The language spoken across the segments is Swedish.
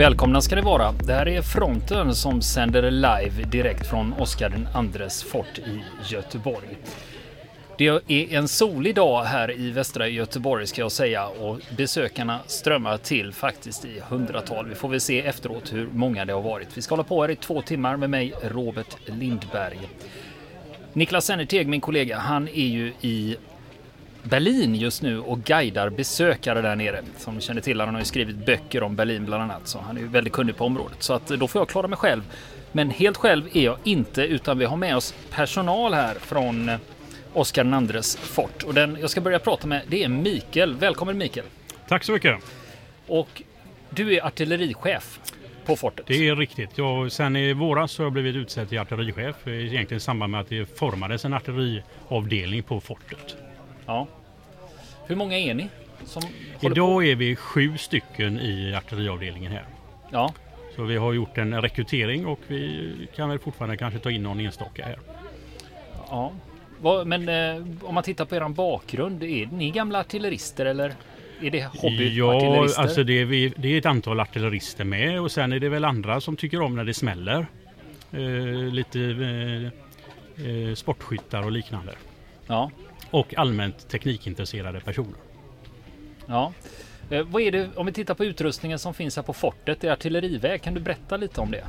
Välkomna ska ni vara. Det här är Fronten som sänder live direkt från Oscar IIs fort i Göteborg. Det är en solig dag här i västra Göteborg ska jag säga och besökarna strömmar till faktiskt i hundratal. Vi får väl se efteråt hur många det har varit. Vi ska hålla på här i två timmar med mig Robert Lindberg. Niklas Sennerteg, min kollega, han är ju i Berlin just nu och guidar besökare där nere. Som ni känner till, han har ju skrivit böcker om Berlin bland annat, så han är ju väldigt kunnig på området. Så att då får jag klara mig själv. Men helt själv är jag inte, utan vi har med oss personal här från Oscar IIs fort. Och den jag ska börja prata med, det är Mikael. Välkommen Mikael! Tack så mycket! Och du är artillerichef på fortet? Det är riktigt. Jag, sen i våras har jag blivit utsedd till artillerichef. Egentligen i samband med att det formades en artilleriavdelning på fortet. Ja. Hur många är ni? Idag är vi sju stycken i artilleriavdelningen här. Ja. Så vi har gjort en rekrytering och vi kan väl fortfarande kanske ta in någon enstaka här. Ja. Men eh, om man tittar på er bakgrund, är ni gamla artillerister eller? Är det hobbyartillerister? Ja, alltså det är, vi, det är ett antal artillerister med och sen är det väl andra som tycker om när det smäller. Eh, lite eh, eh sportskyttar och liknande. Ja och allmänt teknikintresserade personer. Ja. Eh, vad är det, om vi tittar på utrustningen som finns här på fortet, är artilleriväg. Kan du berätta lite om det?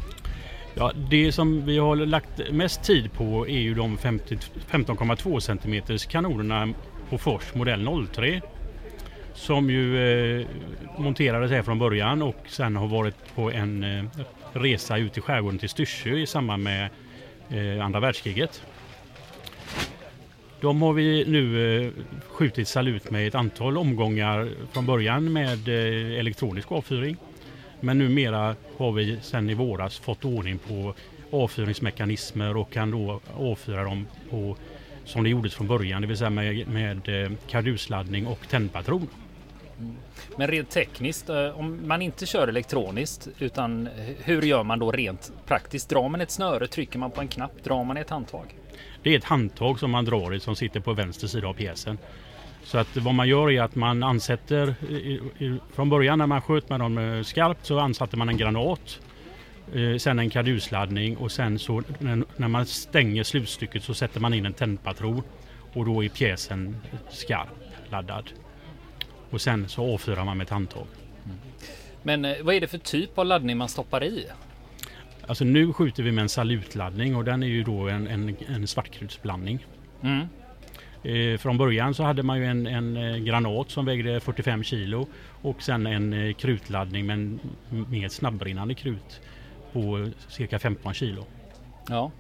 Ja, det som vi har lagt mest tid på är ju de 15,2 cm kanonerna på Fors modell 03. Som ju eh, monterades här från början och sen har varit på en eh, resa ut i skärgården till Styrsö i samband med eh, andra världskriget. De har vi nu eh, skjutit salut med ett antal omgångar från början med eh, elektronisk avfyring. Men numera har vi sedan i våras fått ordning på avfyrningsmekanismer och kan då avfyra dem på som det gjordes från början, det vill säga med, med eh, kardusladdning och tändpatron. Mm. Men rent tekniskt, eh, om man inte kör elektroniskt, utan eh, hur gör man då rent praktiskt? Drar man ett snöre, trycker man på en knapp, drar man ett handtag? Det är ett handtag som man drar i som sitter på vänster sida av pjäsen. Så att vad man gör är att man ansätter, från början när man sköt med dem eh, skarpt så ansatte man en granat. Eh, sen en kadusladdning och sen så när man stänger slutstycket så sätter man in en tändpatron. Och då är pjäsen skarp laddad. Och sen så avfyrar man med ett handtag. Men eh, vad är det för typ av laddning man stoppar i? Alltså nu skjuter vi med en salutladdning och den är ju då en, en, en svartkrutsblandning. Mm. Eh, från början så hade man ju en, en, eh, granat som vägde 45 kilo och sen en eh, krutladdning men med snabbbrinnande krut på cirka 15 kilo. Ja.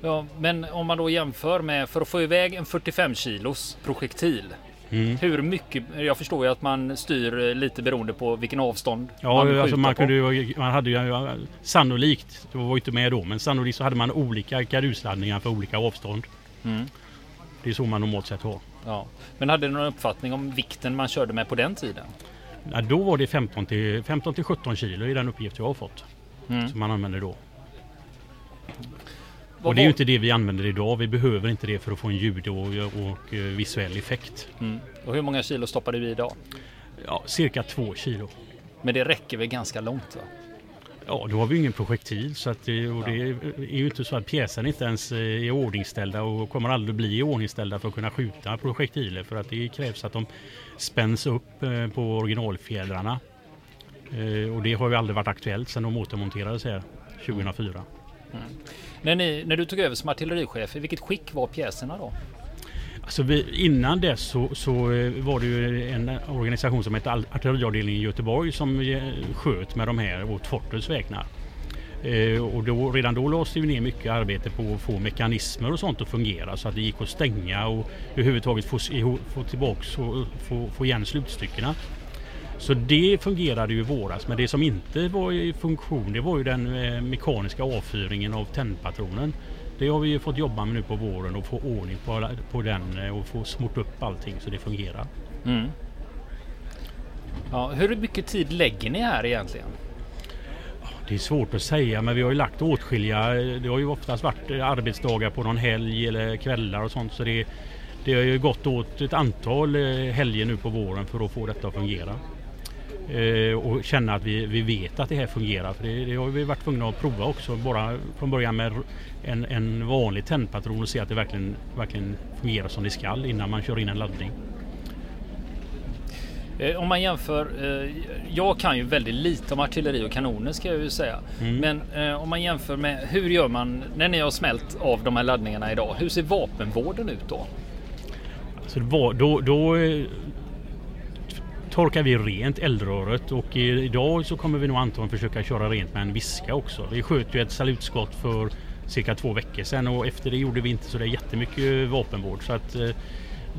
Ja, men om man då jämför med för att få iväg en 45 kilos projektil Mm. Hur mycket? Jag förstår ju att man styr lite beroende på vilken avstånd ja, man alltså man, kunde ju, man hade ju sannolikt, det var inte med då, men sannolikt så hade man olika karusladdningar för olika avstånd. Mm. Det är så man normalt sett har. Ja. Men hade du någon uppfattning om vikten man körde med på den tiden? Ja, då var det 15 till, 15 till 17 kilo i den uppgift jag har fått. Mm. Som man använde då. Och det är ju inte det vi använder idag. Vi behöver inte det för att få en ljud och, och, eh, visuell effekt. Mm. Och hur många kilo stoppar du i idag? Ja, cirka två kilo. Men det räcker väl ganska långt? Va? Ja, då har vi ingen projektil så att det, och det är ju inte så att pjäsen inte ens är ordningställda och kommer aldrig bli ordningställda för att kunna skjuta projektiler för att det krävs att de spänns upp eh, på originalfjädrarna. Eh, och det har ju aldrig varit aktuellt sedan de återmonterades här 2004. Mm. När, ni, när du tog över som artillerichef, i vilket skick var pjäserna då? Alltså vi, innan dess så, så, eh, var det ju en organisation som hette Artilleriavdelningen i Göteborg som eh, sköt med de här åt fortets vägnar. Eh, och då, redan då lades det ner mycket arbete på att få mekanismer och sånt att fungera så att det gick att stänga och överhuvudtaget få, få tillbaks och få, få igen slutstyckena. Så det fungerade ju i våras men det som inte var i funktion det var ju den eh, mekaniska avfyringen av tändpatronen. Det har vi ju fått jobba med nu på våren och få ordning på, på den eh, och få smort upp allting så det fungerar. Mm. Ja, hur mycket tid lägger ni här egentligen? Det är svårt att säga men vi har ju lagt åtskilliga. Det har ju oftast varit arbetsdagar på någon helg eller kvällar och sånt så det, det har ju gått åt ett antal eh, helger nu på våren för att få detta att fungera. Eh, och känna att vi, vi vet att det här fungerar. För det, det har vi varit tvungna att prova också. Bara från början med en, en vanlig tändpatron och se att det verkligen, verkligen fungerar som det ska innan man kör in en laddning. Eh, om man jämför, eh, jag kan ju väldigt lite om artilleri och kanoner ska jag ju säga. Mm. Men om man jämför med hur gör man när ni har smält av de här laddningarna idag? Hur ser vapenvården ut då? Så var, då, då torkar vi rent eldröret och idag så kommer vi nog antagligen försöka köra rent med en viska också. Vi sköt ju ett salutskott för cirka två veckor sedan och efter det gjorde vi inte så där jättemycket vapenvård. Så att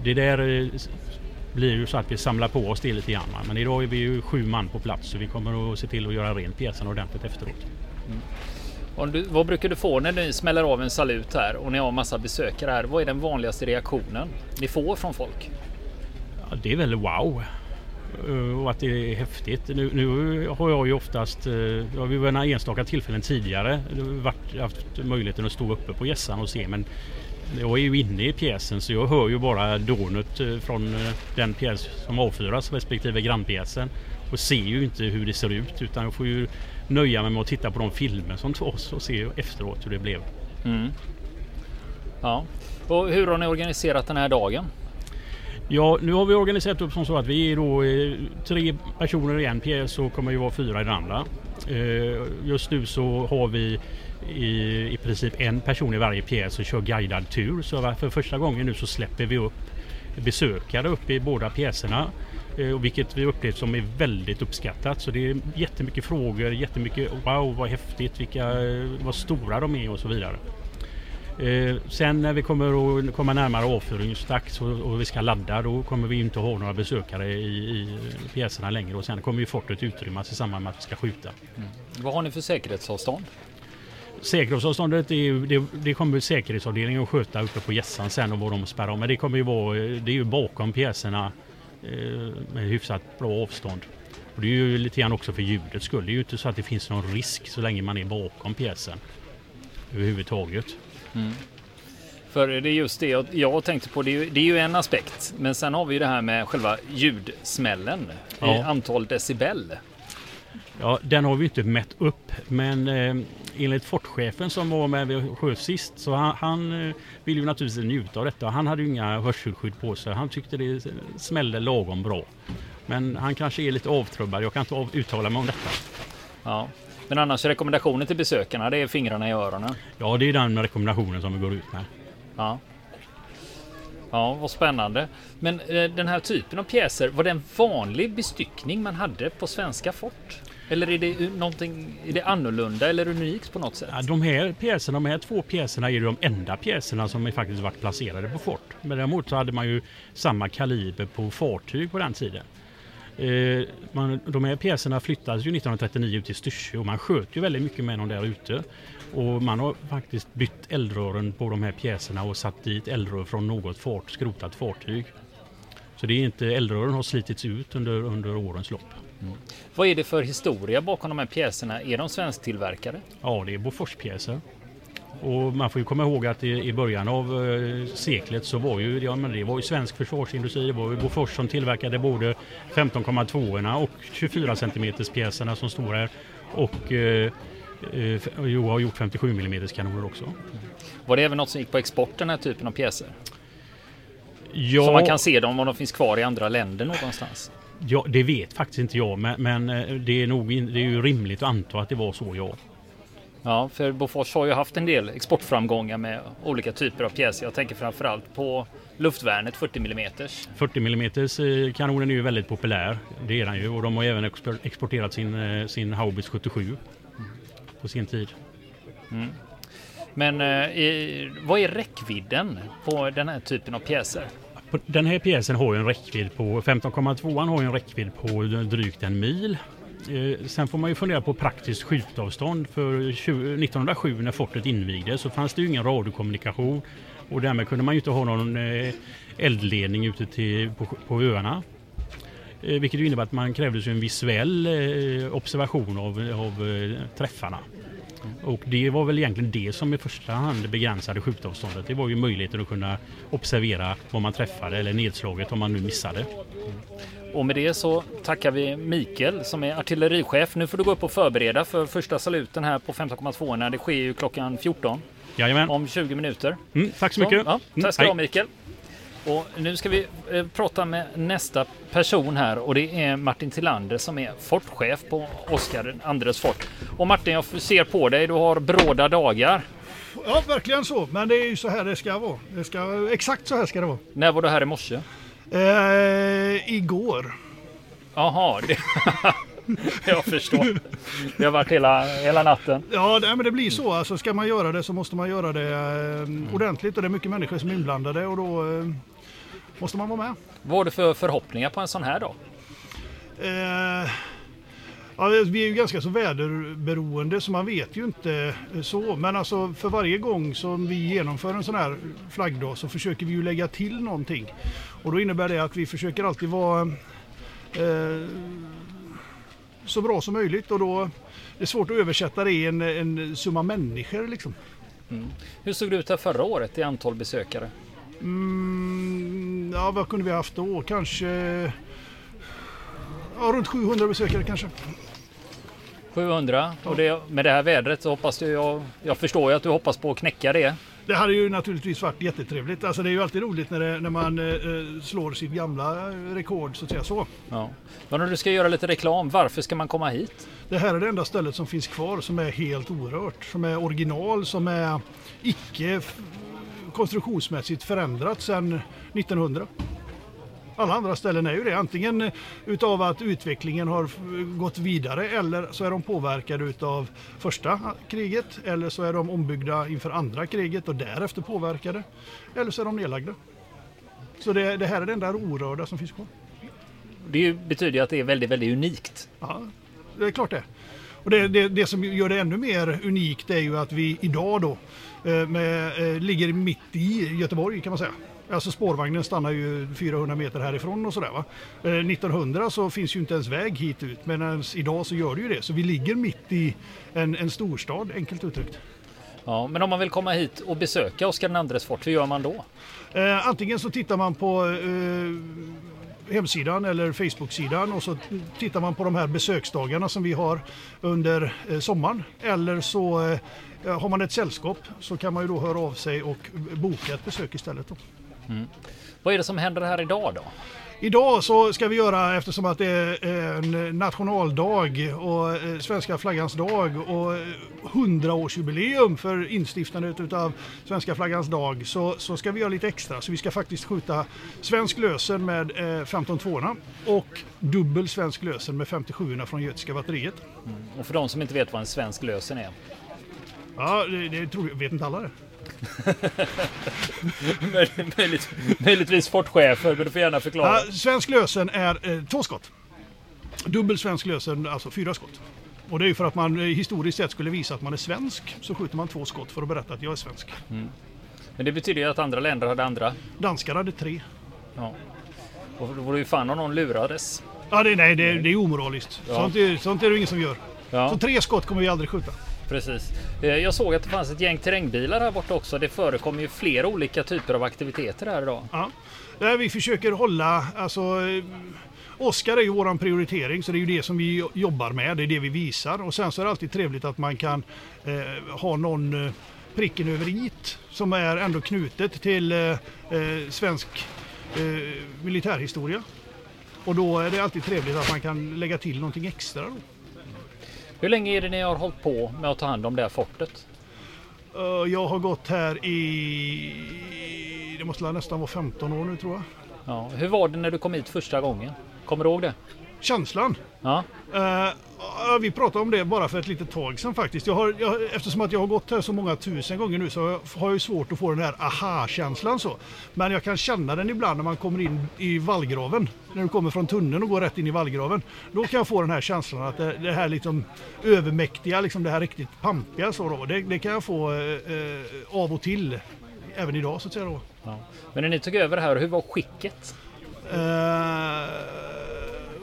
det där blir ju så att vi samlar på oss det lite grann. Men idag är vi ju sju man på plats så vi kommer att se till att göra rent pjäsen ordentligt efteråt. Mm. Du, vad brukar du få när ni smäller av en salut här och ni har massa besökare här? Vad är den vanligaste reaktionen ni får från folk? Ja, det är väl wow eh, Eh, och att det är häftigt. Nu, nu har jag ju oftast, eh, jag har vid några enstaka tillfällen tidigare varit, haft möjligheten att stå uppe på gässan och se men jag är ju inne i pjäsen så jag hör ju bara dånet eh, från den pjäs som avfyras respektive grannpjäsen och ser ju inte hur det ser ut utan jag får ju nöja mig med att titta på de filmer som tas och se efteråt hur det blev. Mm. Ja, och hur har ni organiserat den här dagen? Ja, nu har vi organiserat upp som så att vi är då eh, tre personer i en pjäs och kommer ju vara fyra i den andra. Eh, just nu så har vi i, i princip en person i varje pjäs och kör guidad tur. Så för första gången nu så släpper vi upp besökare upp i båda pjäserna. Eh, vilket vi upplevt som är väldigt uppskattat. Så det är jättemycket frågor, jättemycket wow vad häftigt, vilka, vad stora de är och så vidare. Eh, sen när vi kommer att komma närmare avfyringsdags och, och vi ska ladda då kommer vi inte ha några besökare i, i pjäserna längre och sen kommer ju fortet utrymmas i samband med att vi ska skjuta. Mm. Vad har ni för säkerhetsavstånd? Säkerhetsavståndet är det, det kommer säkerhetsavdelningen att sköta uppe på gässan sen och vad de spärrar om. Men det kommer ju vara, det är ju bakom pjäserna eh, med hyfsat bra avstånd. Och det är ju lite grann också för ljudets skull. Det är ju inte så att det finns någon risk så länge man är bakom pjäsen överhuvudtaget. Mm. För det är just det jag tänkte på. Det är, ju, det är, ju, en aspekt. Men sen har vi ju det här med själva ljudsmällen. Ja. Antal decibel. Ja, den har vi inte mätt upp. Men eh, enligt fortchefen som var med vid sköt sist så han, han eh, vill ju naturligtvis njuta av detta. Han hade ju inga hörselskydd på sig. Han tyckte det smällde lagom bra. Men han kanske är lite avtrubbad. Jag kan inte uttala mig om detta. Ja. Men annars rekommendationen till besökarna det är fingrarna i öronen? Ja, det är den rekommendationen som vi går ut med. Ja. Ja, vad spännande. Men eh, den här typen av pjäser, var det en vanlig bestyckning man hade på svenska fort? Eller är det, någonting, är det annorlunda eller unikt på något sätt? Ja, de här pjäserna, de här två pjäserna är de enda pjäserna som faktiskt varit placerade på fort. Men däremot så hade man ju samma kaliber på fartyg på den tiden. Eh, man, de här pjäserna flyttades ju 1939 ut till Styrsö och man sköt ju väldigt mycket med dem där ute. Och man har faktiskt bytt eldrören på de här pjäserna och satt dit eldrör från något fart, skrotat fartyg. Så det är inte, eldrören har slitits ut under, under årens lopp. Mm. Vad är det för historia bakom de här pjäserna? Är de svensktillverkade? Ja, det är Boforspjäser. Och man får ju komma ihåg att i, i början av eh, seklet så var ju, ja, men det var ju svensk försvarsindustri. Det var ju Bofors som tillverkade både 15,2 och 24 cm pjäserna som står här. Och eh, eh, jo, har gjort 57 mm kanoner också. Var det även något som gick på export den här typen av pjäser? Ja. Så man kan se dem om de finns kvar i andra länder någonstans? Ja, det vet faktiskt inte jag, men, men eh, det, är nog, det är ju rimligt att anta att det var så, ja. Ja, för Bofors har ju haft en del exportframgångar med olika typer av pjäser. Jag tänker framförallt på luftvärnet 40 mm. 40 mm kanonen är ju väldigt populär. Det är den ju och de har även exporterat sin, eh, sin Haubitz 77 på sin tid. Mm. Men eh, vad är räckvidden på den här typen av pjäser? Den här pjäsen har ju en räckvidd på 15,2 har en räckvidd på drygt en mil. Eh, sen får man ju fundera på praktiskt skjutavstånd. För 1907 när fortet invigdes så fanns det ju ingen radiokommunikation och därmed kunde man ju inte ha någon eh, eldledning ute till, på, på öarna. Eh, vilket innebär att man krävdes en visuell observation av, av träffarna. Och det var väl egentligen det som i första hand begränsade skjutavståndet. Det var ju möjligheten att kunna observera vad man träffade eller nedslaget om man nu missade. Och med det så tackar vi Mikael som är artillerichef. Nu får du gå upp och förbereda för första saluten här på 15,2 när det sker ju klockan 14 Jajamän. om 20 minuter. Mm, tack så mycket. Ja, Mm, tack ska du ha. Mikael. Och nu ska vi eh, prata med nästa person här och det är Martin Tillander som är fortchef på Oskar Andres fort. Och Martin, jag ser på dig, du har bråda dagar. Ja, verkligen så. Men det är ju så här det ska vara. Det ska, exakt så här ska det vara. När var du här i morse? Eh, igår. Jaha, det... jag förstår. Det har varit hela, hela natten. Ja, nej, men det blir så. Alltså, ska man göra det så måste man göra det eh, ordentligt och det är mycket människor som är inblandade och då eh, måste man vara med. Vad har du för förhoppningar på en sån här dag? Eh, ja, vi är ju ganska så väderberoende så man vet ju inte eh, så. Men alltså för varje gång som vi genomför en sån här flaggdag så försöker vi ju lägga till någonting. Och då innebär det att vi försöker alltid vara eh, så bra som möjligt och då är det svårt att översätta det i en, en summa människor liksom. Hur såg det ut här förra året i antal besökare? Mm, ja, vad kunde vi haft då? Kanske ja, runt 700 besökare kanske. 700 och det, med det här vädret så hoppas du, jag, jag förstår ju att du hoppas på att knäcka det. Det hade ju naturligtvis varit jättetrevligt. Alltså det är ju alltid roligt när, det, när man eh, slår sitt gamla rekord så att säga så. Ja. Men om du ska göra lite reklam, varför ska man komma hit? Det här är det enda stället som finns kvar som är helt orört. Som är original, som är icke konstruktionsmässigt förändrat sedan 1900. Alla andra ställen är ju det. Antingen eh, utav att utvecklingen har gått vidare eller så är de påverkade utav första kriget eller så är de ombyggda inför andra kriget och därefter påverkade. Eller så är de nedlagda. Så det, det här är det enda orörda som finns kvar. Det betyder ju att det är väldigt, väldigt unikt. Ja, det är klart det. Och det, det, det som gör det ännu mer unikt är ju att vi idag då eh, med, eh, ligger mitt i Göteborg kan man säga. Alltså spårvagnen stannar ju 400 meter härifrån och sådär va. Eh, 1900 så finns ju inte ens väg hit ut men idag så gör det ju det. Så vi ligger mitt i en, en storstad enkelt uttryckt. Ja, men om man vill komma hit och besöka Oskar II fort, hur gör man då? Eh, antingen så tittar man på eh, hemsidan eller Facebook-sidan och så tittar man på de här besöksdagarna som vi har under eh, sommaren. Eller så eh, har man ett sällskap så kan man ju då höra av sig och boka ett besök istället. Då. Vad är det som händer här idag då? Idag så ska vi göra, eftersom att det är en nationaldag och eh, svenska flaggans dag och eh, 100-årsjubileum för instiftandet av svenska flaggans dag så, så ska vi göra lite extra. Så vi ska faktiskt skjuta svensk lösen med eh, 15-2 och dubbel svensk lösen med 57 från Götiska batteriet. Och för de som inte vet vad en svensk lösen är. Ja, det, det tror jag, vet inte alla det. Möjligt, möjligtvis fortchefer, men du får gärna förklara. Ja, svensk lösen är eh, två skott. Dubbel svensk lösen, alltså fyra skott. Och det är ju för att man eh, historiskt sett skulle visa att man är svensk. Så skjuter man två skott för att berätta att jag är svensk. Men det betyder ju att andra länder hade andra. Danskar hade tre. Ja. Och då vore ju fan om någon lurades. Ja, det, nej, det, det är omoraliskt. Ja. Sånt, är, sånt är det ingen som gör. Ja, Så tre skott kommer vi aldrig skjuta precis. Eh, jag såg att det fanns ett gäng terrängbilar här borta också. Det förekommer ju flera olika typer av aktiviteter här idag. Ja. Eh, vi försöker hålla, alltså eh, Oscar är ju våran prioritering så det är ju det som vi jobbar med, det är det vi visar. Och sen så är det alltid trevligt att man kan eh, ha någon eh, pricken över it som är ändå knutet till eh, svensk eh, militärhistoria. Och då är det alltid trevligt att man kan lägga till någonting extra. Då. Hur länge är det ni har hållit på med att ta hand om det här fortet? Eh, Jag har gått här i, det måste nästan vara 15 år nu tror jag. Ja. Hur var det när du kom hit första gången? Kommer du ihåg det? Känslan. Ja, ja, vi pratade om det bara för ett litet tag sedan faktiskt. Jag har, jag, eftersom att jag har gått här så många tusen gånger nu så har jag, har jag svårt att få den här aha-känslan så. Men jag kan känna den ibland när man kommer in i vallgraven. När du kommer från tunneln och går rätt in i vallgraven. Då kan jag få den här känslan att det, det här liksom övermäktiga, liksom det här riktigt pampiga så då. Det, det kan jag få eh, av och till. Även idag så att säga då. ja. Men när ni tog över här, hur var skicket? Eh,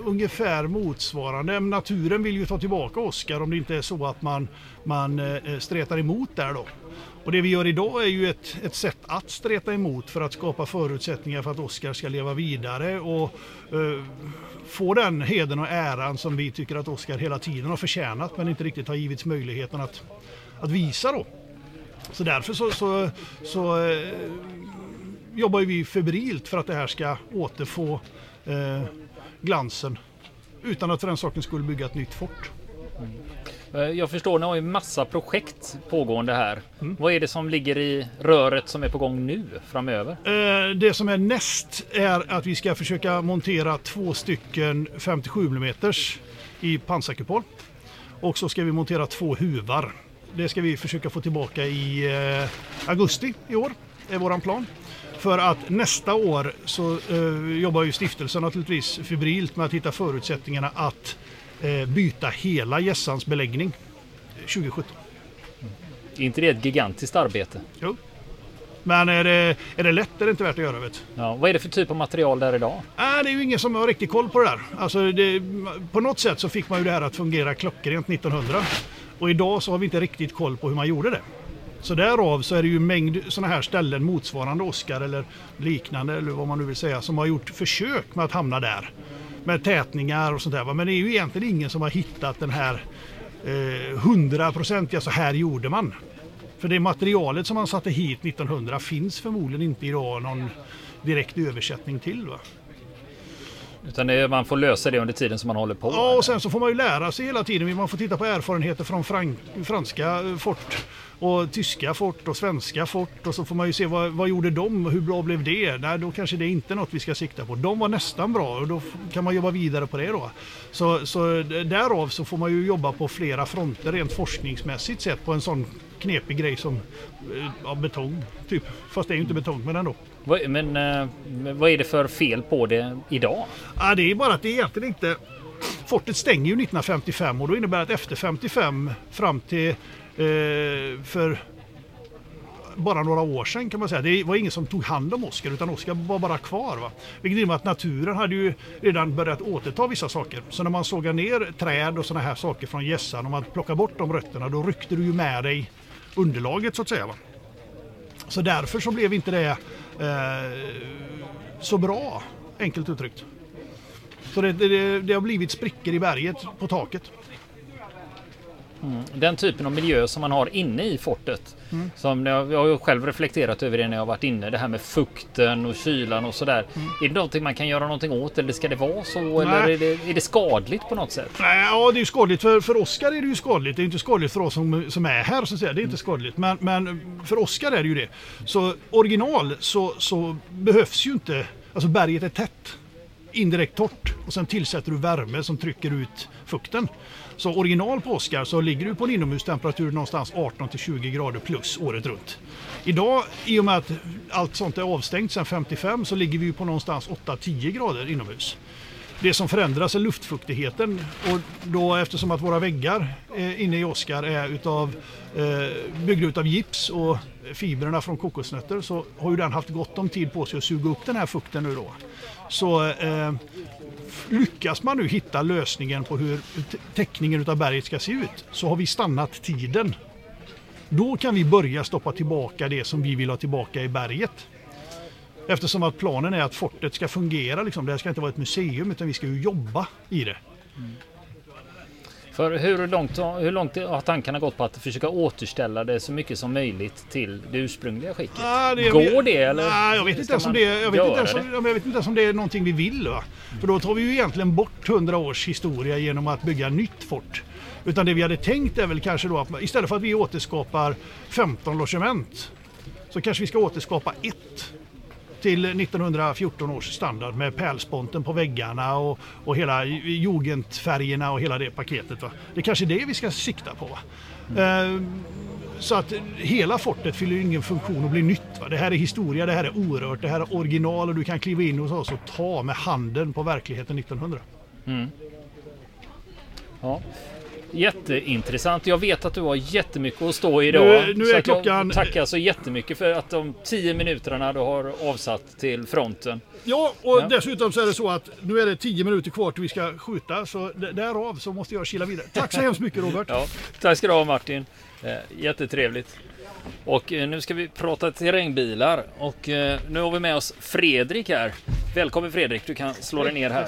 ungefär motsvarande. Naturen vill ju ta tillbaka Oscar om det inte är så att man, man eh, stretar emot där då. Och det vi gör idag är ju ett, ett sätt att streta emot för att skapa förutsättningar för att Oscar ska leva vidare och eh, få den heden och äran som vi tycker att Oscar hela tiden har förtjänat men inte riktigt har givits möjligheten att, att visa då. Så därför så, så, så eh, jobbar vi febrilt för att det här ska återfå eh, glansen utan att för den saken skulle bygga ett nytt fort. Eh, jag förstår, ni har ju massa projekt pågående här. Mm. Vad är det som ligger i röret som är på gång nu framöver? Eh, det som är näst är att vi ska försöka montera två stycken 57 mm i pansarkupol. Och så ska vi montera två huvar. Det ska vi försöka få tillbaka i eh, augusti i år, är våran plan. För att nästa år så eh, jobbar ju stiftelsen naturligtvis febrilt med att hitta förutsättningarna att eh, byta hela gässans beläggning 2017. Är inte det ett gigantiskt arbete? Jo. Men är det, är det lätt är det inte värt att göra. Vet. Ja, vad är det för typ av material där idag? Äh, det är ju ingen som har riktigt koll på det där. Alltså det, på något sätt så fick man ju det här att fungera klockrent 1900. Och idag så har vi inte riktigt koll på hur man gjorde det. Så därav så är det ju mängd sådana här ställen motsvarande Oscar eller liknande eller vad man nu vill säga som har gjort försök med att hamna där. Med tätningar och sånt där. Men det är ju egentligen ingen som har hittat den här eh, hundraprocentiga eh, så här gjorde man. För det materialet som man satte hit 1900 finns förmodligen inte idag någon direkt översättning till. Va? Utan det, man får lösa det under tiden som man håller på? Ja, och sen så får man ju lära sig hela tiden. Man får titta på erfarenheter från frank, franska eh, fort och tyska fort och svenska fort och så får man ju se vad, vad gjorde de hur bra blev det? Nej, då kanske det är inte något vi ska sikta på. De var nästan bra och då kan man jobba vidare på det då. Så, så därav så får man ju jobba på flera fronter rent forskningsmässigt sett på en sån knepig grej som eh, ja, betong. Typ. Fast det är ju inte betong men ändå. Men eh, vad är det för fel på det idag? Ja, det är bara att det egentligen inte Fortet stänger ju 1955 och då innebär det att efter 55 fram till Eh, för bara några år sedan kan man säga. Det var ingen som tog hand om Oskar utan Oskar var bara kvar. Va? Vilket innebär att naturen hade ju redan börjat återta vissa saker. Så när man sågar ner träd och sådana här saker från gässan och man plockar bort de rötterna då ryckte du ju med dig underlaget så att säga. Va? Så därför så blev inte det Eh, så bra, enkelt uttryckt. Så det, det, det har blivit sprickor i berget på taket. Mm. Den typen av miljö som man har inne i fortet. Mm. Som jag, jag har ju själv reflekterat över det när jag varit inne. Det här med fukten och kylan och sådär. Mm. Är det någonting man kan göra någonting åt eller ska det vara så? Nej. Eller är det, är det skadligt på något sätt? Nej, ja, det är skadligt. För, för Oskar är det ju skadligt. Det är inte skadligt för oss som, som är här så att säga. Det är inte skadligt. Men, men för Oskar är det ju det. Så original så, så behövs ju inte. Alltså berget är tätt indirekt torrt och sen tillsätter du värme som trycker ut fukten. Så original på Oscar så ligger du på en inomhustemperatur någonstans 18 till 20 grader plus året runt. Idag i och med att allt sånt är avstängt sedan 55 så ligger vi på någonstans 8-10 grader inomhus. Det som förändras är luftfuktigheten och då eftersom att våra väggar eh, inne i Oscar är utav, eh, byggda utav gips och fibrerna från kokosnötter så har ju den haft gott om tid på sig att suga upp den här fukten nu då. Så eh, lyckas man nu hitta lösningen på hur täckningen av berget ska se ut så har vi stannat tiden. Då kan vi börja stoppa tillbaka det som vi vill ha tillbaka i berget. Eftersom att planen är att fortet ska fungera. Liksom. Det här ska inte vara ett museum utan vi ska ju jobba i det. Mm. För hur långt, hur långt har tankarna gått på att försöka återställa det så mycket som möjligt till det ursprungliga skicket? Ah, det, Går det eller? Ah, jag vet inte ens om det, jag vet inte ens, det? jag vet inte ens om det är någonting vi vill. Va? För då tar vi ju egentligen bort 100 års historia genom att bygga nytt fort. Utan det vi hade tänkt är väl kanske då att istället för att vi återskapar 15 logement så kanske vi ska återskapa ett till 1914 års standard med pärlsponten på väggarna och, och hela jugendfärgerna och hela det paketet. Va? Det är kanske det vi ska sikta på. Mm. Uh, så att hela fortet fyller ingen funktion och blir nytt. Va? Det här är historia, det här är orört, det här är original och du kan kliva in hos oss och ta med handen på verkligheten 1900. Mm. Ja. Jätteintressant. Jag vet att du har jättemycket att stå i idag. Nu- nu är klockan- Jag tackar så jättemycket för att de tio minuterna du har avsatt till fronten. Ja, och Ja. dessutom så är det så att nu är det 10 minuter kvar till vi ska skjuta. Så därav så måste jag kila vidare. Tack så hemskt mycket Robert. Ja, tack ska du ha Martin. Eh, jättetrevligt. Och eh, nu ska vi prata terrängbilar och eh, nu har vi med oss Fredrik här. Välkommen Fredrik, du kan slå dig ner här.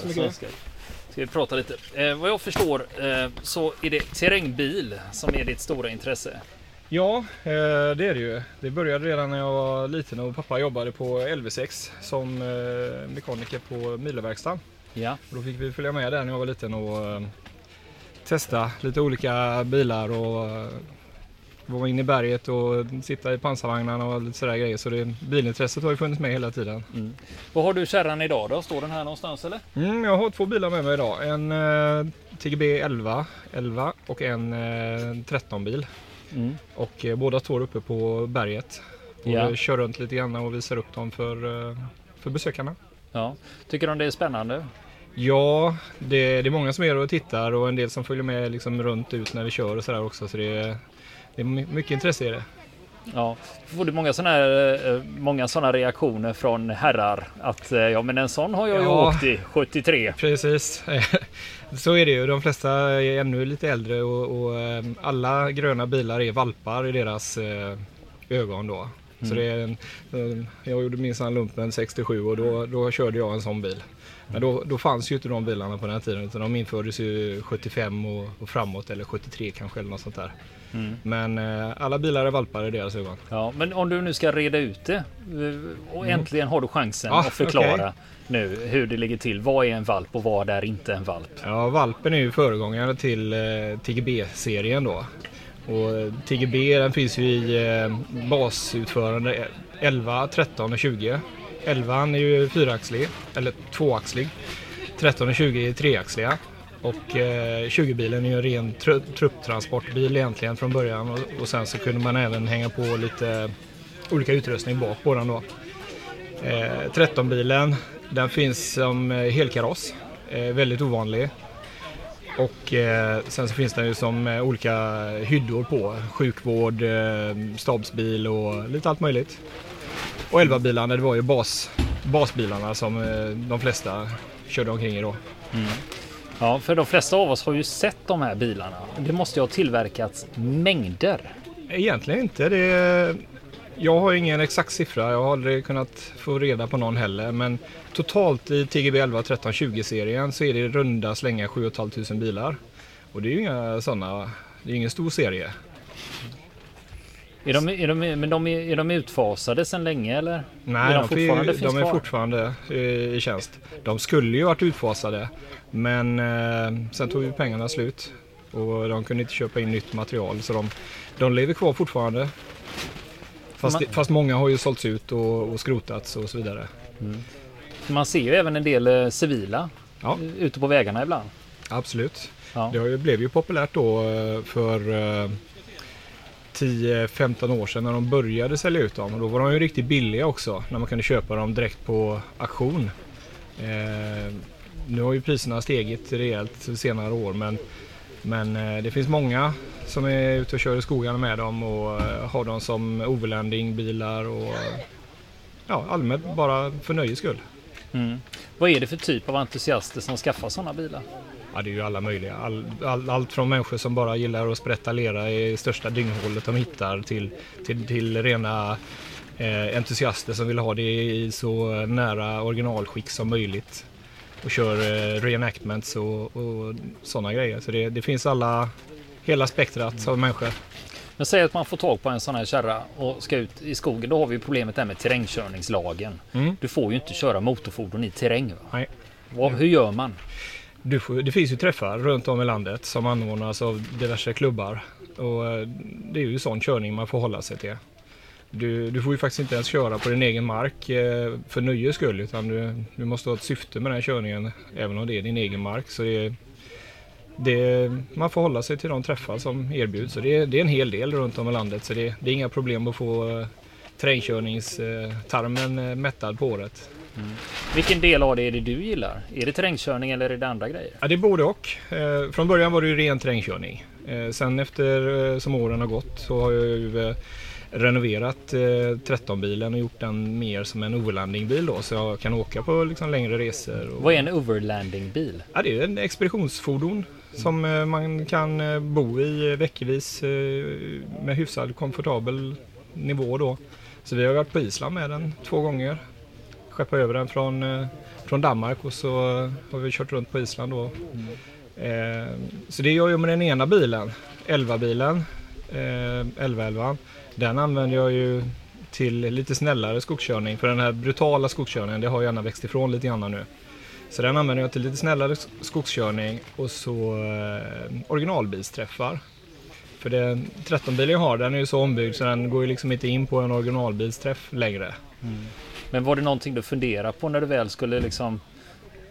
Ska, vi prata lite. Eh, vad jag förstår eh, så är det terrängbil som är ditt stora intresse. Ja, eh, det är det ju. Det började redan när jag var liten och pappa jobbade på LV6 som eh, mekaniker på Mileverkstan. Ja, Och då fick vi följa med där när jag var liten och eh, testa lite olika bilar och vara inne i berget och sitta i pansarvagnarna och lite sådär grejer. Så det, bilintresset har ju funnits med hela tiden. vad har du kärran idag då? Står den här någonstans eller? Mm, jag har två bilar med mig idag. En eh, TGB 11, 11 och en eh, 13 bil. Mm. Och eh, båda står uppe på berget. Och Ja. kör runt lite grann och visar upp dem för, eh, för besökarna. Ja, tycker de det är spännande? Ja, det, det är många som är och tittar och en del som följer med liksom runt ut när vi kör och sådär också. Så det det är my- mycket intresse i det. Ja, får du många sådana här, eh, många sådana reaktioner från herrar att eh, ja, men en sån har jag ju Ja. åkt i 73. Precis, så är det ju. De flesta är ännu lite äldre och, och eh, alla gröna bilar är valpar i deras eh, ögon då. Så det är en, jag gjorde minsann lumpen 67 och då, då körde jag en sån bil. Men då, då fanns ju inte de bilarna på den här tiden utan de infördes ju 75 och, och framåt eller 73 kanske eller något sånt där. Mm. Men eh, alla bilar är valpar i deras ögon. Ja, men om du nu ska reda ut det eh, och äntligen har du chansen Mm. Ja, att förklara okej. nu hur det ligger till. Vad är en valp och vad är inte en valp? Ja, valpen är ju föregångare till eh, TGB-serien då. Och eh, TGB den finns ju i eh, basutförande 11, 13 och 20. 11 är ju fyraxlig, eller tvåaxlig. 13 och 20 är treaxliga. Och eh, 20-bilen är ju en ren tr trupptransportbil egentligen från början. Och, och sen så kunde man även hänga på lite olika utrustning bak på den då. Eh, 13-bilen, den finns som eh, helkaross. Eh, väldigt ovanlig. Och eh, sen så finns den ju som eh, olika hyddor på. Sjukvård, eh, stabsbil och lite allt möjligt. Och 11-bilarna, det var ju bas, basbilarna som eh, de flesta körde omkring i då. Mm. Ja, för de flesta av oss har ju sett de här bilarna. Det måste ju ha tillverkats mängder. Egentligen inte. Det, jag har ingen exakt siffra. Jag har aldrig kunnat få reda på någon heller. Men totalt i TGB 11 13 20 serien så är det i runda slänga 7 500 bilar. Och det är ju inga sådana. Det är ingen stor serie. Är de, är de, men de är, är de utfasade sedan länge eller? Nej, Är de, de de, fortfarande de är fortfarande eh, i tjänst. De skulle ju varit utfasade. Men eh, sen tog ju pengarna slut. Och de kunde inte köpa in nytt material. Så de, de lever kvar fortfarande. Fast, Man- fast många har ju sålts ut och, och skrotats och så vidare. Man ser ju även en del eh, civila Ja. ute på vägarna ibland. Absolut. Ja. Det blev ju populärt då eh, för 10-15 år sedan när de började sälja ut dem. Och då var de ju riktigt billiga också när man kunde köpa dem direkt på auktion. Eh, nu har ju priserna stigit rejält senare år men, men eh, det finns många som är ute och kör i skogarna med dem och eh, har dem som overlandingbilar och ja, allmänt bara för nöjes skull. Mm. Vad är det för typ av entusiaster som skaffar sådana bilar? Ja, det är ju alla möjliga. All, all, allt från människor som bara gillar att sprätta lera i största dynghålet de hittar till, till, till rena eh, entusiaster som vill ha det i så nära originalskick som möjligt. Och kör eh, reenactments och, och sådana grejer. Så det, det finns alla, hela spektrat av människor. Men säg att man får tag på en sån här kärra och ska ut i skogen. Då har vi problemet där med terrängkörningslagen. Mm. Du får ju inte köra motorfordon i terräng. Va? Nej. Vad, hur gör man? Du får, det finns ju träffar runt om i landet som anordnas av diverse klubbar. Och eh, det är ju sån körning man får hålla sig till. Du, du får ju faktiskt inte ens köra på din egen mark eh, för nöjes skull utan du, du måste ha ett syfte med den här körningen även om det är din egen mark. Så det, det, man får hålla sig till de träffar som erbjuds. Så det, det är en hel del runt om i landet så det, det är inga problem att få eh, terrängkörningstarmen mättad på året. Vilken del av det är det du gillar? Är det terrängkörning eller är det andra grejer? Ja, det är både och. Eh, från början var det ju ren terrängkörning. Eh, sen efter eh, som åren har gått så har jag ju renoverat eh, 13-bilen och gjort den mer som en overlandingbil då så jag kan åka på liksom, längre resor. Och... Vad är en overlandingbil? Ja, det är en expeditionsfordon som man kan bo i veckovis med hyfsad komfortabel nivå då. Så vi har varit på Island med den två gånger. Skeppa över den från, eh, från Danmark och så eh, har vi kört runt på Island då. Eh, så det gör jag med den ena bilen, 11-bilen, eh, 1111. Den använder jag ju till lite snällare skogskörning för den här brutala skogskörningen det har gärna växt ifrån lite grann nu. Så den använder jag till lite snällare skogskörning och så eh, originalbilsträffar. För den 13-bilen jag har den är ju så ombyggd så den går ju liksom inte in på en originalbilsträff längre. Mm. Men var det någonting du funderade på när du väl skulle liksom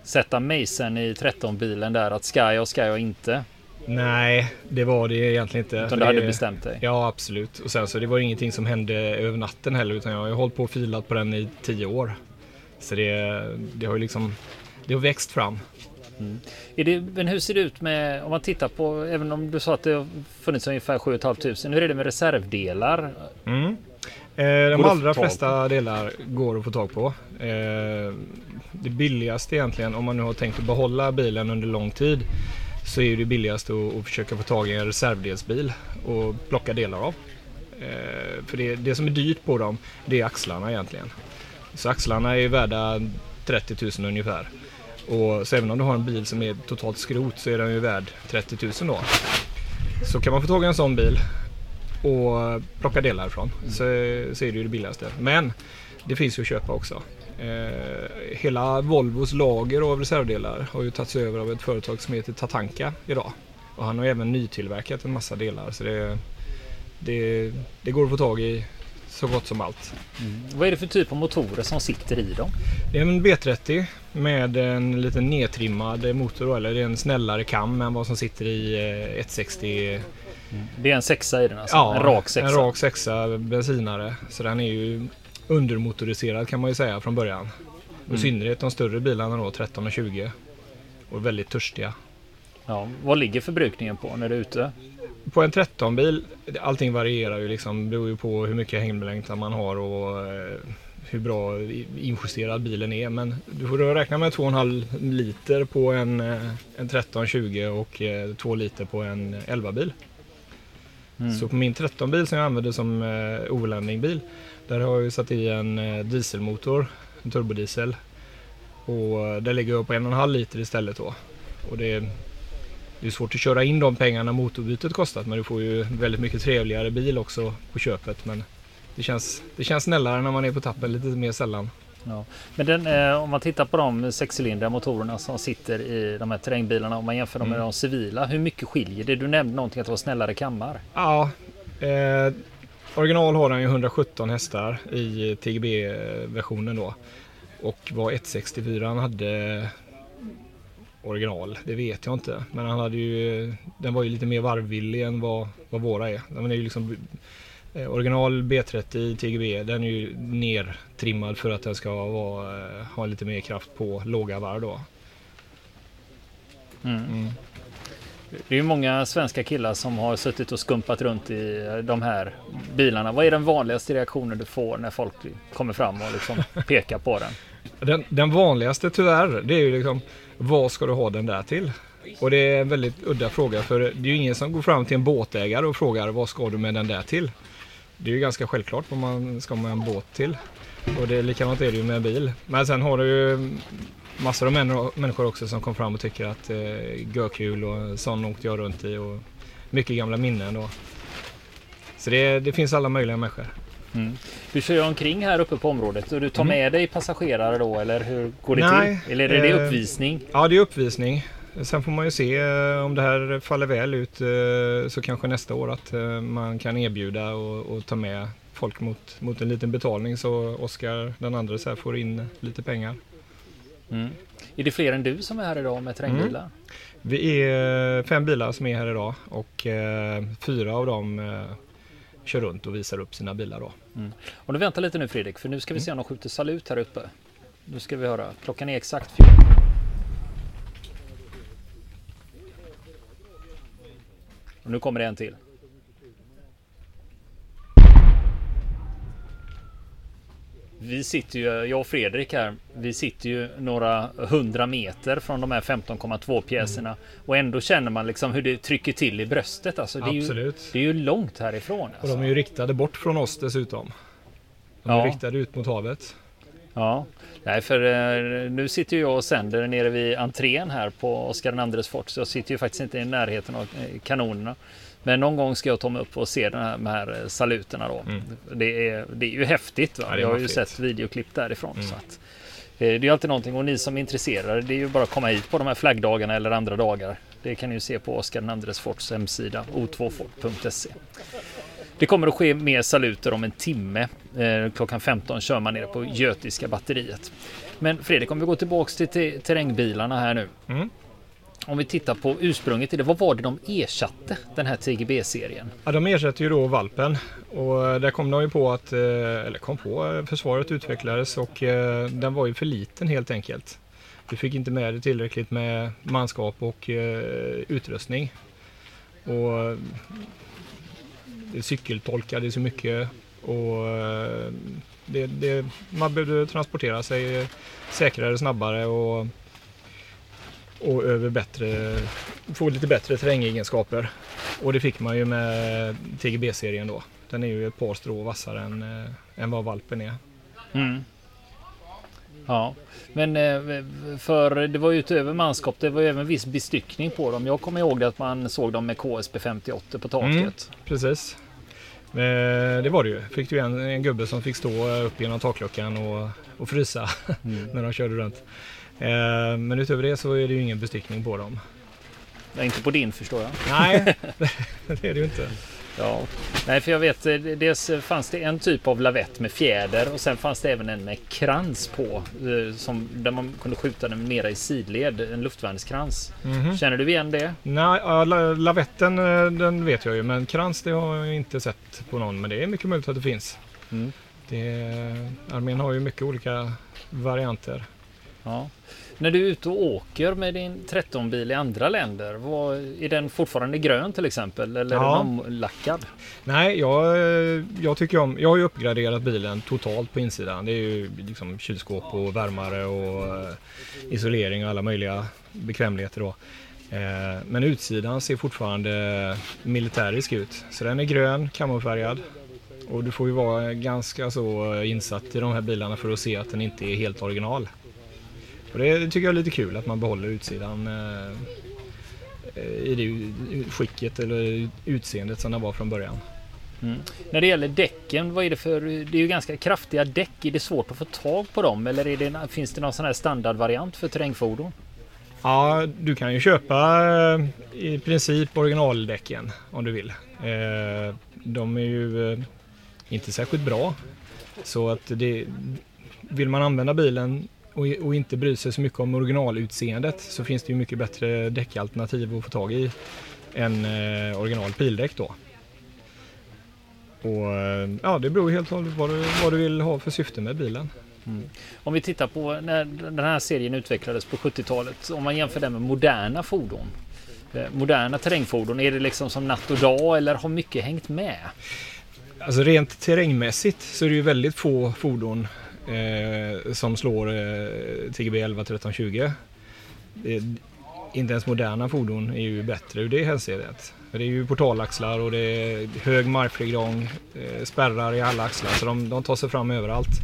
sätta mejseln i 13-bilen där att ska jag och ska jag inte? Nej, det var det egentligen inte. Utan Det- du hade bestämt dig? Ja, absolut. Och sen så det var ingenting som hände över natten heller utan jag har ju hållit på och filat på den i tio år. Så det, det har ju liksom, det har växt fram. Är det, men hur ser det ut med, om man tittar på, även om du sa att det har funnits ungefär 7 500, hur är det med reservdelar? Mm. Eh, de allra flesta delar går att få tag på. Eh, det billigaste egentligen, om man nu har tänkt att behålla bilen under lång tid, så är det billigast att, att försöka få tag i en reservdelsbil och plocka delar av. Eh, för det, det som är dyrt på dem, det är axlarna egentligen. Så axlarna är värda 30 000 ungefär. Och så även om du har en bil som är totalt skrot så är den ju värd 30 000 då. Så kan man få tag i en sån bil och plocka delar ifrån så, så är det ju det billigaste. Men det finns ju att köpa också. Eh, hela Volvos lager av reservdelar har ju tagits över av ett företag som heter Tatanka idag. Och han har även nytillverkat en massa delar så det, det, det går att få tag i så gott som allt. Vad är det för typ av motorer som sitter i dem? Det är en B30 med en lite nedtrimmad motor eller det är en snällare kam än vad som sitter i eh, 160 Det är en sexa i den alltså? en rak sexa? En rak sexa bensinare. Så den är ju undermotoriserad kan man ju säga från början. Och Mm. I synnerhet de större bilarna då, 13 och 20. Och väldigt törstiga. Ja, vad ligger förbrukningen på när du är ute? På en 13-bil, allting varierar ju liksom. beror ju på hur mycket hängbelängtan man har och eh, hur bra injusterad bilen är. Men du får räkna med 2,5 liter på en, eh, en 13-20 och eh, 2 liter på en 11-bil. Mm. Så på min 13-bil som jag använder som eh, overlandingbil där har jag ju satt i en eh, dieselmotor, en turbodiesel. Och eh, där ligger jag på en och en halv liter istället då. Och det är, det är svårt att köra in de pengarna motorbytet kostat men du får ju väldigt mycket trevligare bil också på köpet. Men det känns, det känns snällare när man är på tappen lite mer sällan. Ja. Men den, eh, om man tittar på de sexcylindriga motorerna som sitter i de här terrängbilarna om man jämför dem med Mm. de civila. Hur mycket skiljer det? Du nämnde någonting att det var snällare kammar. Ja, eh, original har den ju 117 hästar i TGB-versionen då. Och vad 164 han hade original, det vet jag inte. Men han hade ju, den var ju lite mer varvvillig än vad, vad våra är. Den är ju liksom, original B30 TGB, den är ju nertrimmad för att den ska vara, eh, ha lite mer kraft på låga varv då. Mm. Mm. Det är ju många svenska killar som har suttit och skumpat runt i de här bilarna. Vad är den vanligaste reaktionen du får när folk kommer fram och liksom pekar på den? Den, den vanligaste tyvärr, det är ju liksom vad ska du ha den där till? Och det är en väldigt udda fråga för det är ju ingen som går fram till en båtägare och frågar vad ska du med den där till? Det är ju ganska självklart vad man ska med en båt till. Och det likadant är det ju med bil. Men sen har du ju massor av män- människor också som kom fram och tycker att eh, görkul och sån åkte jag runt i och mycket gamla minnen då. Så det, det finns alla möjliga människor. Mm. Du kör ju omkring här uppe på området och du tar Mm. med dig passagerare då eller hur går det Nej, till? Eller är det eh, uppvisning? Ja, det är uppvisning. Sen får man ju se eh, om det här faller väl ut eh, så kanske nästa år att eh, man kan erbjuda och, och ta med folk mot, mot en liten betalning så Oskar den andra så får in lite pengar. Mm. Är det fler än du som är här idag med terrängbilar? Vi är fem bilar som är här idag och eh, fyra av dem eh, kör runt och visar upp sina bilar då. Om du väntar lite nu Fredrik, för nu ska vi Mm. se om de skjuter salut här uppe. Nu ska vi höra. Klockan är exakt 14. Och nu kommer det en till. Vi sitter ju, jag och Fredrik här, vi sitter ju några hundra meter från de här 15,2 pjäserna mm. och ändå känner man liksom hur det trycker till i bröstet. Alltså det, är Absolut. Ju, det är ju långt härifrån. Alltså. Och de är ju riktade bort från oss dessutom. De är ja. riktade ut mot havet. Ja, nej för eh, nu sitter jag och sänder nere vid entrén här på Oskar IIs fort. Så jag sitter ju faktiskt inte i närheten av eh, kanonerna. Men någon gång ska jag ta mig upp och se den här, de här eh, saluterna då. Mm. Det, är, det är ju häftigt. Va? Ja, jag har ju sett videoklipp därifrån. Mm. Så att, det är alltid någonting och ni som är intresserade det är ju bara att komma hit på de här flaggdagarna eller andra dagar. Det kan ni ju se på Oskar IIs forts hemsida o2fort.se. Det kommer att ske mer saluter om en timme. Eh, klockan 15 kör man nere på Götiska batteriet. Men Fredrik, om vi går tillbaks till terrängbilarna här nu. Mm. Om vi tittar på ursprunget i det, vad var det de ersatte den här TGB-serien? Ja, de ersatte ju då valpen och där kom de ju på att, eh, eller kom på, eh, försvaret utvecklades och den var ju för liten helt enkelt. Vi fick inte med det tillräckligt med manskap och utrustning. Och det cykeltolkade så mycket och eh, det, det, man behövde transportera sig säkrare, snabbare och, och över bättre, få lite bättre terrängegenskaper. Och det fick man ju med TGB-serien då. Den är ju ett par strå vassare än, äh, än vad valpen är. Mm. Ja, men eh, för det var ju utöver manskap, det var ju även viss bestyckning på dem. Jag kommer ihåg det att man såg dem med KSB 58 på taket. Mm, precis. Eh, det var det ju. Fick du en, en gubbe som fick stå upp genom takluckan och, och frysa mm. när de körde runt. Eh, men utöver det så är det ju ingen bestickning på dem. Ja, inte på din förstår jag. Nej, det är det ju inte. Ja, nej för jag vet eh, dels fanns det en typ av lavett med fjäder och sen fanns det även en med krans på eh, som, där man kunde skjuta den mera i sidled, en luftvärnskrans. Mm -hmm. Känner du igen det? Nej, ja, lavetten eh, den vet jag ju men krans det har jag inte sett på någon men det är mycket möjligt att det finns. Mm. Det, armén har ju mycket olika varianter. Ja. När du är ute och åker med din 13-bil i andra länder, vad, är den fortfarande grön till exempel? Eller ja. är den omlackad? Nej, jag, jag tycker om, jag har ju uppgraderat bilen totalt på insidan. Det är ju liksom kylskåp och värmare och eh, isolering och alla möjliga bekvämligheter då. Eh, men utsidan ser fortfarande militärisk ut. Så den är grön, kamofärgad. Och du får ju vara ganska så insatt i de här bilarna för att se att den inte är helt original. Och det tycker jag är lite kul att man behåller utsidan eh, i det skicket eller utseendet som den var från början. Mm. När det gäller däcken, vad är det för... Det är ju ganska kraftiga däck. Är det svårt att få tag på dem eller det, finns det någon sån här standardvariant för terrängfordon? Ja, du kan ju köpa eh, i princip originaldäcken om du vill. Eh, de är ju inte särskilt bra. Så att det, vill man använda bilen och, och inte bry sig så mycket om originalutseendet så finns det ju mycket bättre däckalternativ att få tag i än eh, original pildäck då. Och eh, ja, det beror helt och hållet vad du, vad du vill ha för syfte med bilen. Mm. Om vi tittar på när den här serien utvecklades på 70-talet, om man jämför den med moderna fordon. Eh, moderna terrängfordon, är det liksom som natt och dag eller har mycket hängt med? Alltså rent terrängmässigt så är det ju väldigt få fordon eh, som slår eh, TGB 11 13 20. Det, inte ens moderna fordon är ju bättre ur det hänseendet. Det är ju portalaxlar och det är hög markfrigång, eh, spärrar i alla axlar så de, de tar sig fram överallt.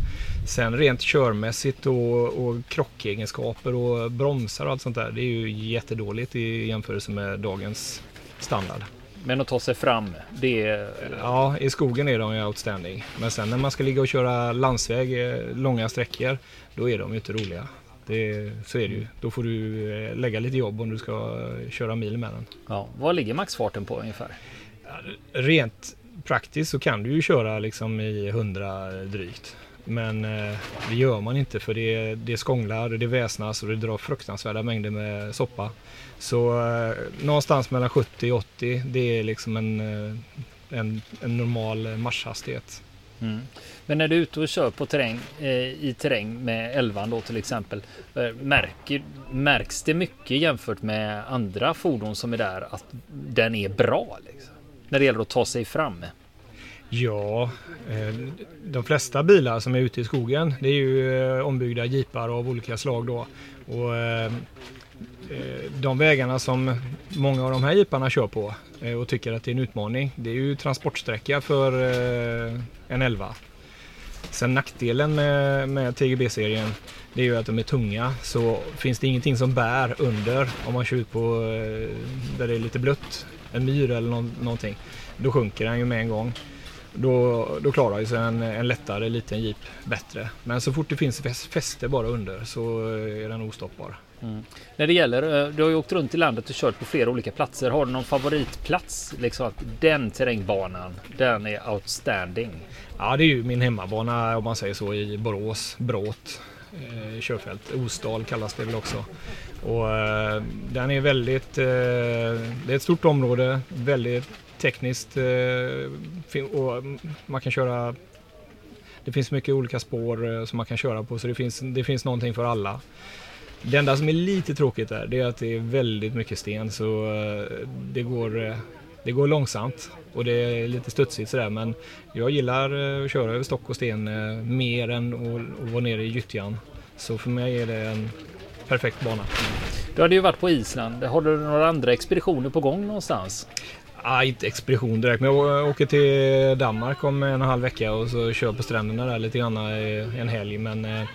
Sen rent körmässigt och, och krockegenskaper och bromsar och allt sånt där, det är ju jättedåligt i jämförelse med dagens standard. Men att ta sig fram, det är... Ja, i skogen är de ju outstanding. Men sen när man ska ligga och köra landsväg eh, långa sträckor, då är de ju inte roliga. Det, så är det ju. Då får du eh, lägga lite jobb om du ska eh, köra mil med den. Ja, vad ligger maxfarten på ungefär? Rent praktiskt så kan du ju köra liksom i 100 drygt. Men eh, det gör man inte för det, det skånglar, det väsnas och det drar fruktansvärda mängder med soppa. Så eh, någonstans mellan 70 och 80 det är liksom en, eh, en, en normal eh, marschhastighet. Mm. Men när du är ute och kör på terräng, eh, i terräng med 11 då till exempel. Eh, märker, märks det mycket jämfört med andra fordon som är där att den är bra? Liksom, när det gäller att ta sig fram? Ja, eh, de flesta bilar som är ute i skogen det är ju eh, ombyggda jeepar av olika slag då. Och eh, de vägarna som många av de här jeeparna kör på och tycker att det är en utmaning det är ju transportsträcka för en 11. Sen nackdelen med, med TGB-serien det är ju att de är tunga så finns det ingenting som bär under om man kör ut på där det är lite blött, en myr eller någonting. Då sjunker den ju med en gång. Då, då klarar sig en, en lättare liten jeep bättre. Men så fort det finns fäste bara under så är den ostoppbar. Mm. När det gäller, eh, du har ju åkt runt i landet och kört på flera olika platser. Har du någon favoritplats? Liksom att den terrängbanan, den är outstanding. Ja, det är ju min hemmabana om man säger så i Borås, Bråt eh, körfält. Osdal kallas det väl också. Och, eh, den är väldigt, eh, det är ett stort område, väldigt tekniskt eh, och man kan köra det finns mycket olika spår eh, som man kan köra på så det finns, det finns någonting för alla. Det enda som är lite tråkigt där det är att det är väldigt mycket sten så eh, det går, det går långsamt och det är lite studsigt sådär men jag gillar att köra över stock och sten mer än att vara nere i gyttjan. Så för mig är det en perfekt bana. Du hade ju varit på Island. Har du några andra expeditioner på gång någonstans? Ah, inte expedition direkt, men jag åker till Danmark om en och en halv vecka och så kör på stränderna där lite grann en helg. Men eh,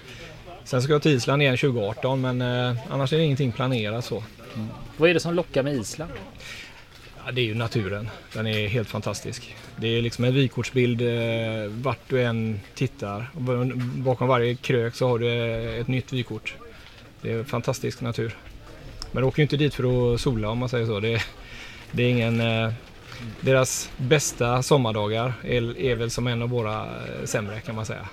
sen ska jag till Island igen 2018, men eh, annars är det ingenting planerat så. Mm. Vad är det som lockar med Island? Ja, det är ju naturen. Den är helt fantastisk. Det är liksom en vykortsbild eh, vart du än tittar. Bakom varje krök så har du ett nytt vykort. Det är fantastisk natur. Men du åker ju inte dit för att sola om man säger så. Det, det är ingen... Eh, deras bästa sommardagar är, är väl som en av våra eh, sämre kan man säga.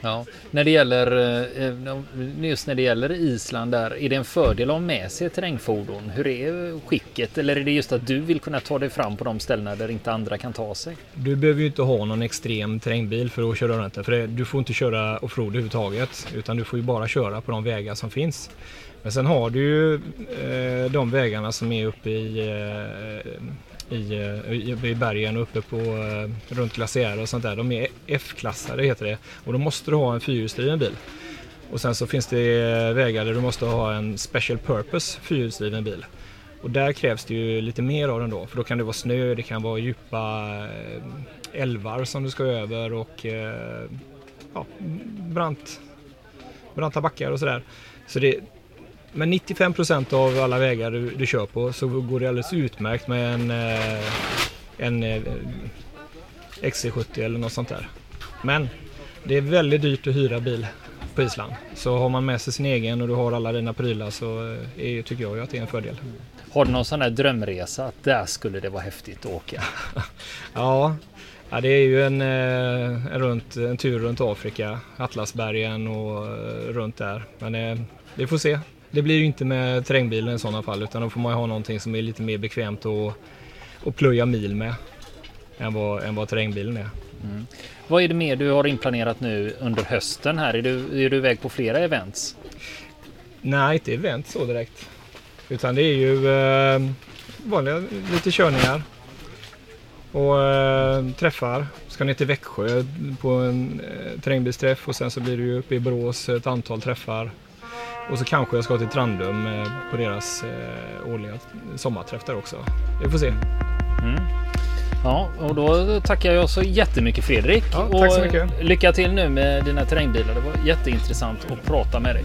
Ja, när det gäller eh, just när det gäller Island där, är det en fördel att ha med sig terrängfordon? Hur är skicket? Eller är det just att du vill kunna ta dig fram på de ställena där inte andra kan ta sig? Du behöver ju inte ha någon extrem terrängbil för att köra runt där, för du får inte köra offroad överhuvudtaget, utan du får ju bara köra på de vägar som finns. Men sen har du ju eh, de vägarna som är uppe eh, i, eh, i, i, bergen och uppe på eh, runt glaciärer och sånt där. De är F-klassade heter det och då måste du ha en fyrhjulsdriven bil. Och sen så finns det eh, vägar där du måste ha en special purpose fyrhjulsdriven bil. Och där krävs det ju lite mer av den då, för då kan det vara snö, det kan vara djupa eh, älvar som du ska över och ja, brant, branta backar och sådär. Så det, men 95% av alla vägar du, du, kör på så går det alldeles utmärkt med en, eh, en eh, XC70 eller något sånt där. Men det är väldigt dyrt att hyra bil på Island. Så har man med sig sin egen och du har alla dina prylar så eh, är, tycker jag att det är en fördel. Har du någon sån här drömresa att där skulle det vara häftigt att åka? ja, ja, det är ju en, en, runt, en tur runt Afrika, Atlasbergen och runt där. Men vi får se det blir ju inte med terrängbilen i sådana fall utan då får man ha någonting som är lite mer bekvämt att, att plöja mil med än vad, än vad terrängbilen är. Mm. Vad är det mer du har inplanerat nu under hösten här? Är du, är du iväg på flera events? Nej, inte event så direkt. Utan det är ju eh, vanliga lite körningar och eh, träffar. Ska ner till Växjö på en eh, terrängbilsträff och sen så blir det ju uppe i Borås ett antal träffar. Och så kanske jag ska till Trandum eh, på deras eh, årliga sommarträff där också. Vi får se. Mm. Ja, och då tackar jag så jättemycket Fredrik. Ja, tack så mycket. Och lycka till nu med dina terrängbilar. Det var jätteintressant att prata med dig.